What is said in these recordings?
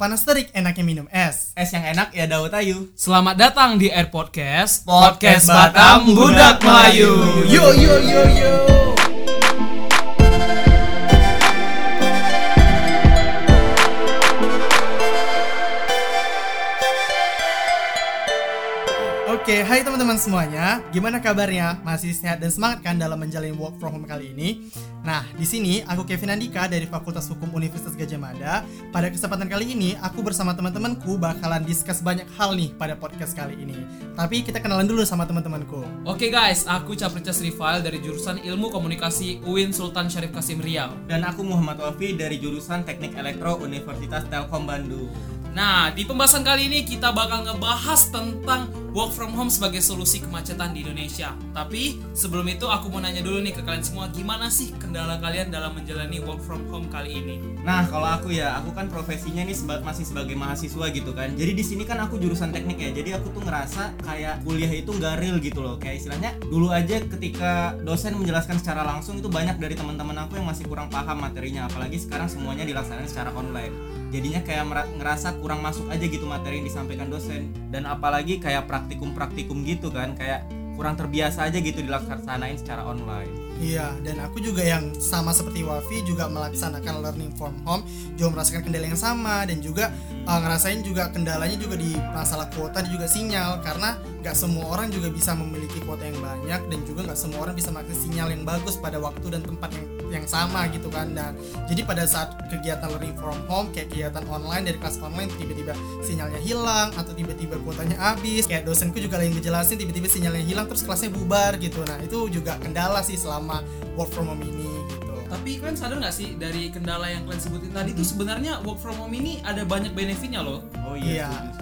Panas terik enaknya minum es. Es yang enak ya Daud Ayu. Selamat datang di Air Podcast Podcast Batam Budak Melayu. Yo yo yo yo. Oke, hai teman-teman semuanya. Gimana kabarnya? Masih sehat dan semangat kan dalam menjalani work from home kali ini? Nah, di sini aku Kevin Andika dari Fakultas Hukum Universitas Gajah Mada. Pada kesempatan kali ini, aku bersama teman-temanku bakalan discuss banyak hal nih pada podcast kali ini. Tapi kita kenalan dulu sama teman-temanku. Oke guys, aku Caprices Rival dari jurusan Ilmu Komunikasi UIN Sultan Syarif Kasim Riau. Dan aku Muhammad Wafi dari jurusan Teknik Elektro Universitas Telkom Bandung. Nah, di pembahasan kali ini kita bakal ngebahas tentang work from home sebagai solusi kemacetan di Indonesia. Tapi sebelum itu aku mau nanya dulu nih ke kalian semua, gimana sih kendala kalian dalam menjalani work from home kali ini? Nah, kalau aku ya, aku kan profesinya nih seba- masih sebagai mahasiswa gitu kan. Jadi di sini kan aku jurusan teknik ya. Jadi aku tuh ngerasa kayak kuliah itu nggak real gitu loh. Kayak istilahnya dulu aja ketika dosen menjelaskan secara langsung itu banyak dari teman-teman aku yang masih kurang paham materinya. Apalagi sekarang semuanya dilaksanakan secara online. Jadinya kayak ngerasa kurang masuk aja gitu materi yang disampaikan dosen. Dan apalagi kayak praktikum-praktikum gitu kan, kayak kurang terbiasa aja gitu dilaksanain secara online. Iya, dan aku juga yang sama seperti Wafi juga melaksanakan learning from home, juga merasakan kendala yang sama dan juga uh, ngerasain juga kendalanya juga di masalah kuota dan juga sinyal karena nggak semua orang juga bisa memiliki kuota yang banyak dan juga nggak semua orang bisa mengakses sinyal yang bagus pada waktu dan tempat yang yang sama gitu kan. Dan jadi pada saat kegiatan learning from home kayak kegiatan online dari kelas online tiba-tiba sinyalnya hilang atau tiba-tiba kuotanya habis, kayak dosenku juga lagi ngejelasin tiba-tiba sinyalnya hilang terus kelasnya bubar gitu. Nah, itu juga kendala sih selama work from home ini gitu. Tapi kalian sadar nggak sih dari kendala yang kalian sebutin tadi itu sebenarnya work from home ini ada banyak benefitnya loh. Oh Iya. banget.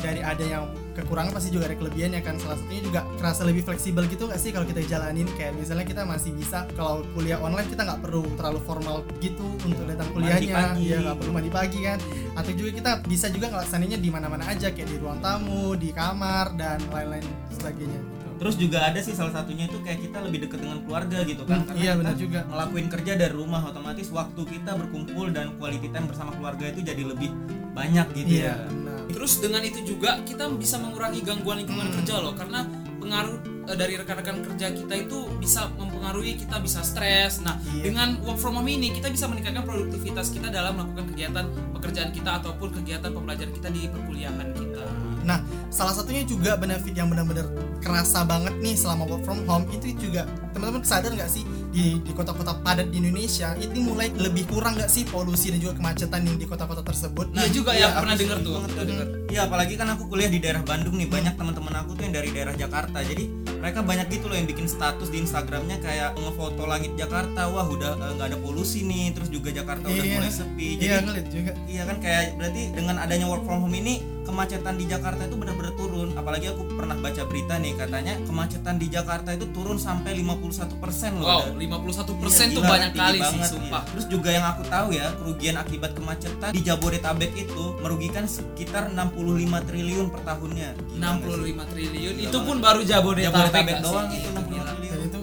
Dari ada yang kekurangan pasti juga ada kelebihannya kan. Salah satunya juga kerasa lebih fleksibel gitu nggak sih kalau kita jalanin kayak misalnya kita masih bisa kalau kuliah online kita nggak perlu terlalu formal gitu untuk datang kuliahnya. pagi. Iya nggak perlu mandi pagi kan. Atau juga kita bisa juga ngelaksanainnya di mana-mana aja kayak di ruang tamu, di kamar dan lain-lain sebagainya. Terus juga ada sih salah satunya itu kayak kita lebih dekat dengan keluarga gitu kan. Hmm, Karena iya, kita benar juga. Ngelakuin kerja dari rumah otomatis waktu kita berkumpul dan quality time bersama keluarga itu jadi lebih banyak gitu Iya. ya. benar. Terus dengan itu juga kita bisa mengurangi gangguan lingkungan kerja loh karena pengaruh eh, dari rekan-rekan kerja kita itu bisa mempengaruhi kita bisa stres. Nah, Iya. dengan work from home ini kita bisa meningkatkan produktivitas kita dalam melakukan kegiatan pekerjaan kita ataupun kegiatan pembelajaran kita di perkuliahan kita. Nah, salah satunya juga benefit yang benar-benar kerasa banget nih selama work from home itu juga teman-teman sadar nggak sih di di kota-kota padat di Indonesia itu mulai lebih kurang nggak sih polusi dan juga kemacetan yang di kota-kota tersebut? Iya juga iya, ya, pernah aku dengar tuh. Pernah tuh. dengar. Iya, apalagi kan aku kuliah di daerah Bandung nih, banyak teman-teman aku tuh yang dari daerah Jakarta. Jadi mereka banyak gitu loh yang bikin status di Instagramnya kayak ngefoto langit Jakarta, wah udah eh, nggak ada polusi nih, terus juga Jakarta udah Iya. mulai sepi. Jadi Iya ngeliat juga. Iya kan kayak berarti dengan adanya work from home ini kemacetan di Jakarta itu benar-benar turun. Apalagi aku pernah baca berita nih katanya kemacetan di Jakarta itu turun sampai 51% loh. Wow, Dan- 51% Iya, tuh gila, banyak kali sih, banget, sumpah. iya. Terus juga yang aku tahu ya, kerugian akibat kemacetan di Jabodetabek itu merugikan sekitar 65 triliun per tahunnya. Gila nggak sih? 65 triliun Gila itu banget. pun baru Jabodetabek, Jabodetabek doang itu Gila. 60 Dan triliun. itu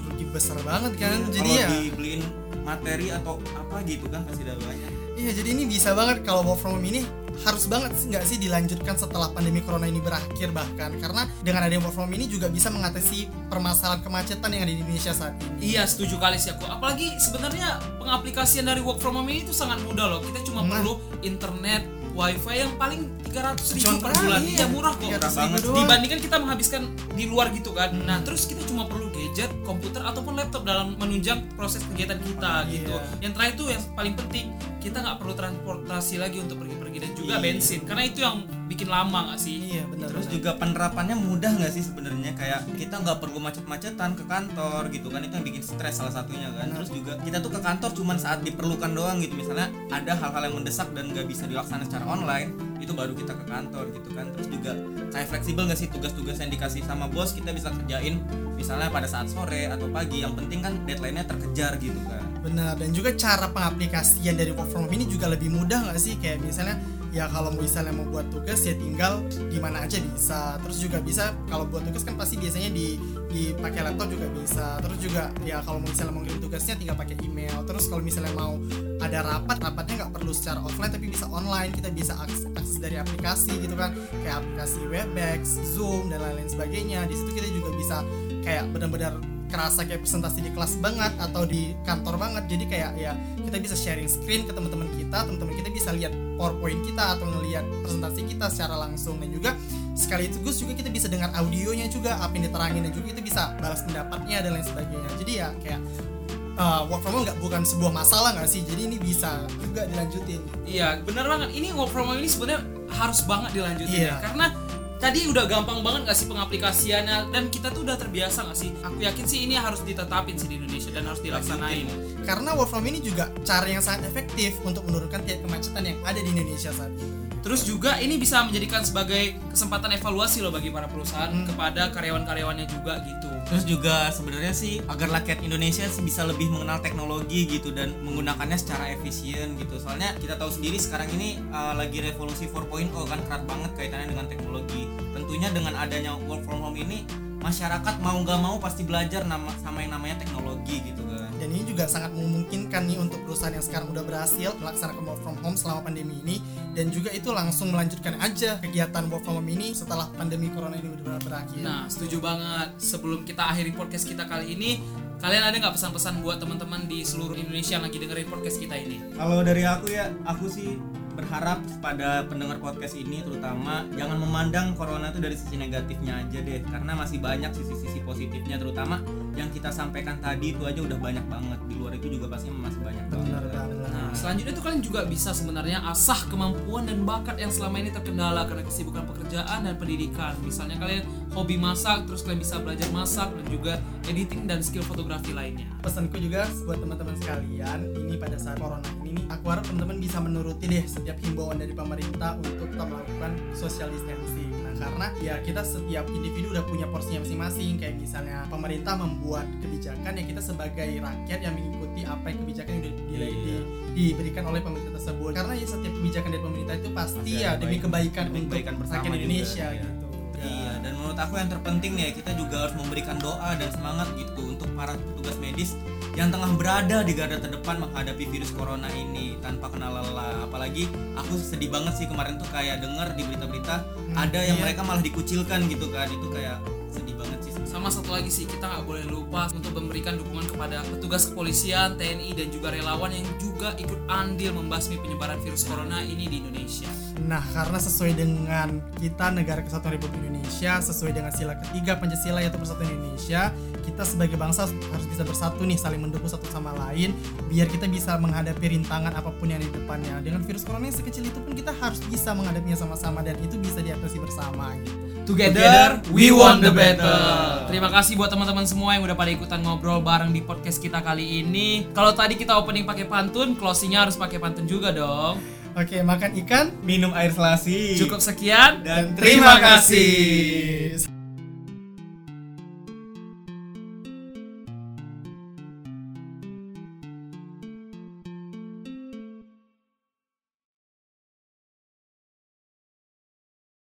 rugi besar banget kan. Iya, jadi ya dibeliin materi atau apa gitu kan pasti ada banyak. Iya jadi ini bisa banget kalau work from home ini harus banget sih nggak sih dilanjutkan setelah pandemi corona ini berakhir bahkan karena dengan adanya work from home ini juga bisa mengatasi permasalahan kemacetan yang ada di Indonesia saat ini. Iya setuju kali sih aku. Apalagi sebenarnya pengaplikasian dari work from home ini tuh sangat mudah loh. Kita cuma Nah. perlu internet, wifi yang paling 300 ribu per bulan. Iya, Iya murah kok. 300 banget. ribu doang. Dibandingkan kita menghabiskan di luar gitu kan. Nah terus kita cuma perlu gadget, komputer ataupun laptop dalam menunjang proses kegiatan kita Iya. gitu. Yang terakhir tuh yang paling penting kita nggak perlu transportasi lagi untuk pergi-pergi dan juga Iya. bensin. Karena itu yang bikin lama nggak sih? Iya benar. Terus juga penerapannya mudah nggak sih sebenarnya kayak kita nggak perlu macet-macetan ke kantor gitu kan itu yang bikin stres salah satunya kan. Terus juga kita tuh ke kantor cuman saat diperlukan doang gitu misalnya ada hal-hal yang mendesak dan nggak bisa dilaksanakan secara online itu baru kita ke kantor gitu kan. Terus juga kayak fleksibel nggak sih tugas-tugas yang dikasih sama bos kita bisa kerjain misalnya pada saat sore atau pagi yang penting kan deadline-nya terkejar gitu kan. Benar dan juga cara pengaplikasian dari work from home ini juga lebih mudah nggak sih kayak misalnya ya kalau misalnya mau buat tugas ya tinggal di mana aja bisa. Terus juga bisa kalau buat tugas kan pasti biasanya di dipakai laptop juga bisa. Terus juga ya kalau misalnya mau ngirim tugasnya tinggal pakai email. Terus kalau misalnya mau ada rapat rapatnya nggak perlu secara offline tapi bisa online. Kita bisa akses, akses dari aplikasi gitu kan. Kayak aplikasi Webex, Zoom dan lain-lain sebagainya. Di situ kita juga bisa kayak benar-benar kerasa kayak presentasi di kelas banget atau di kantor banget. Jadi kayak ya kita bisa sharing screen ke teman-teman kita teman-teman kita bisa lihat powerpoint kita atau ngelihat presentasi kita secara langsung dan juga sekali itu Gus juga kita bisa dengar audionya juga apa yang diterangin dan juga kita bisa balas pendapatnya dan lain sebagainya jadi ya kayak uh, work from home nggak bukan sebuah masalah nggak sih jadi ini bisa juga dilanjutin Iya, benar banget. Ini work from home ini sebenarnya harus banget dilanjutin Iya. ya. Karena tadi udah gampang banget gak sih pengaplikasiannya dan kita tuh udah terbiasa gak sih? Aku yakin sih ini harus ditetapin sih di Indonesia dan harus dilaksanain. karena work from ini juga cara yang sangat efektif untuk menurunkan tingkat kemacetan yang ada di Indonesia saat ini Terus juga ini bisa menjadikan sebagai kesempatan evaluasi loh bagi para perusahaan Hmm. kepada karyawan-karyawannya juga gitu. Terus juga sebenarnya sih agar rakyat Indonesia sih bisa lebih mengenal teknologi gitu dan menggunakannya secara efisien gitu. Soalnya kita tahu sendiri sekarang ini uh, lagi revolusi 4.0 kan erat banget kaitannya dengan teknologi. Tentunya dengan adanya work from home ini masyarakat mau nggak mau pasti belajar nama sama yang namanya teknologi gitu juga sangat memungkinkan nih untuk perusahaan yang sekarang udah berhasil melaksanakan work from home selama pandemi ini dan juga itu langsung melanjutkan aja kegiatan work from home ini setelah pandemi corona ini udah berakhir Nah, setuju banget. Sebelum kita akhiri podcast kita kali ini, kalian ada nggak pesan-pesan buat teman-teman di seluruh Indonesia yang lagi dengerin podcast kita ini? Kalau dari aku ya, aku sih berharap pada pendengar podcast ini terutama jangan memandang corona itu dari sisi negatifnya aja deh karena masih banyak sisi-sisi positifnya terutama yang kita sampaikan tadi itu aja udah banyak banget. Di luar itu juga pasti masih banyak benar banget banget Nah, selanjutnya itu kalian juga bisa sebenarnya asah kemampuan dan bakat yang selama ini terkendala karena kesibukan pekerjaan dan pendidikan. Misalnya kalian hobi masak, terus kalian bisa belajar masak dan juga editing dan skill fotografi lainnya. pesanku juga buat teman-teman sekalian ini pada saat corona ini nih aku harap teman-teman bisa menuruti deh setiap himbauan dari pemerintah untuk tetap melakukan social distancing nah karena ya kita setiap individu udah punya porsinya masing-masing kayak misalnya pemerintah membuat kebijakan ya kita sebagai rakyat yang mengikuti apa yang kebijakan yang udah di- Iya. di- diberikan oleh pemerintah tersebut karena ya setiap kebijakan dari pemerintah itu pasti ya demi baik- kebaikan demi untuk kebaikan bersama rakyat juga, Indonesia iya. gitu Iya, dan menurut aku yang terpenting nih kita juga harus memberikan doa dan semangat gitu untuk para petugas medis yang tengah berada di garda terdepan menghadapi virus corona ini tanpa kenal lelah. Apalagi aku sedih banget sih kemarin tuh kayak denger di berita-berita ada yang iya. mereka malah dikucilkan gitu kan. Itu kayak sedih banget sih. Sama satu lagi sih, kita nggak boleh lupa untuk memberikan dukungan kepada petugas kepolisian, TNI, dan juga relawan yang juga ikut andil membasmi penyebaran virus corona ini di Indonesia. Nah, karena sesuai dengan kita negara kesatuan Republik Indonesia, sesuai dengan sila ketiga Pancasila yaitu Persatuan Indonesia, kita sebagai bangsa harus bisa bersatu nih, saling mendukung satu sama lain, biar kita bisa menghadapi rintangan apa pun yang di depannya. Dengan virus corona yang sekecil itu pun kita harus bisa menghadapinya sama-sama dan itu bisa diatasi bersama gitu. Together, we want the better. Terima kasih buat teman-teman semua yang udah pada ikutan ngobrol bareng di podcast kita kali ini. Kalau tadi kita opening pakai pantun, closingnya harus pakai pantun juga dong. Oke, makan ikan Minum air selasi. Cukup sekian. dan terima kasih.